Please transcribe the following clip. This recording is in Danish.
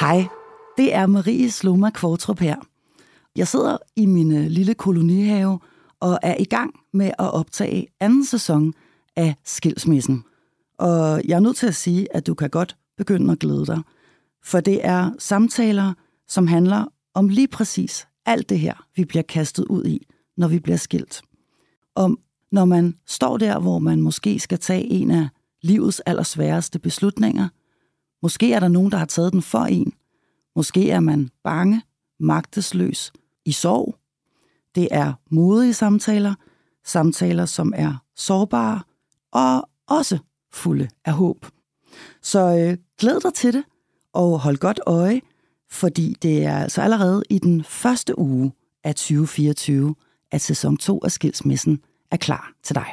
Hej, det er Marie Sloma Kvartrup her. Jeg sidder i min øh, lille kolonihave og er i gang med at optage anden sæson af Skilsmissen. Og jeg er nødt til at sige, at du kan godt begynde at glæde dig. For det er samtaler, som handler om lige præcis alt det her, vi bliver kastet ud i, når vi bliver skilt. Om når man står der, hvor man måske skal tage en af livets allersværeste beslutninger. Måske er der nogen, der har taget den for en. Måske er man bange, magtesløs, i sorg. Det er modige samtaler, samtaler, som er sårbare og også fulde af håb. Så øh, glæd dig til det, og hold godt øje, fordi det er altså allerede i den første uge af 2024, at sæson 2 af Skilsmissen er klar til dig.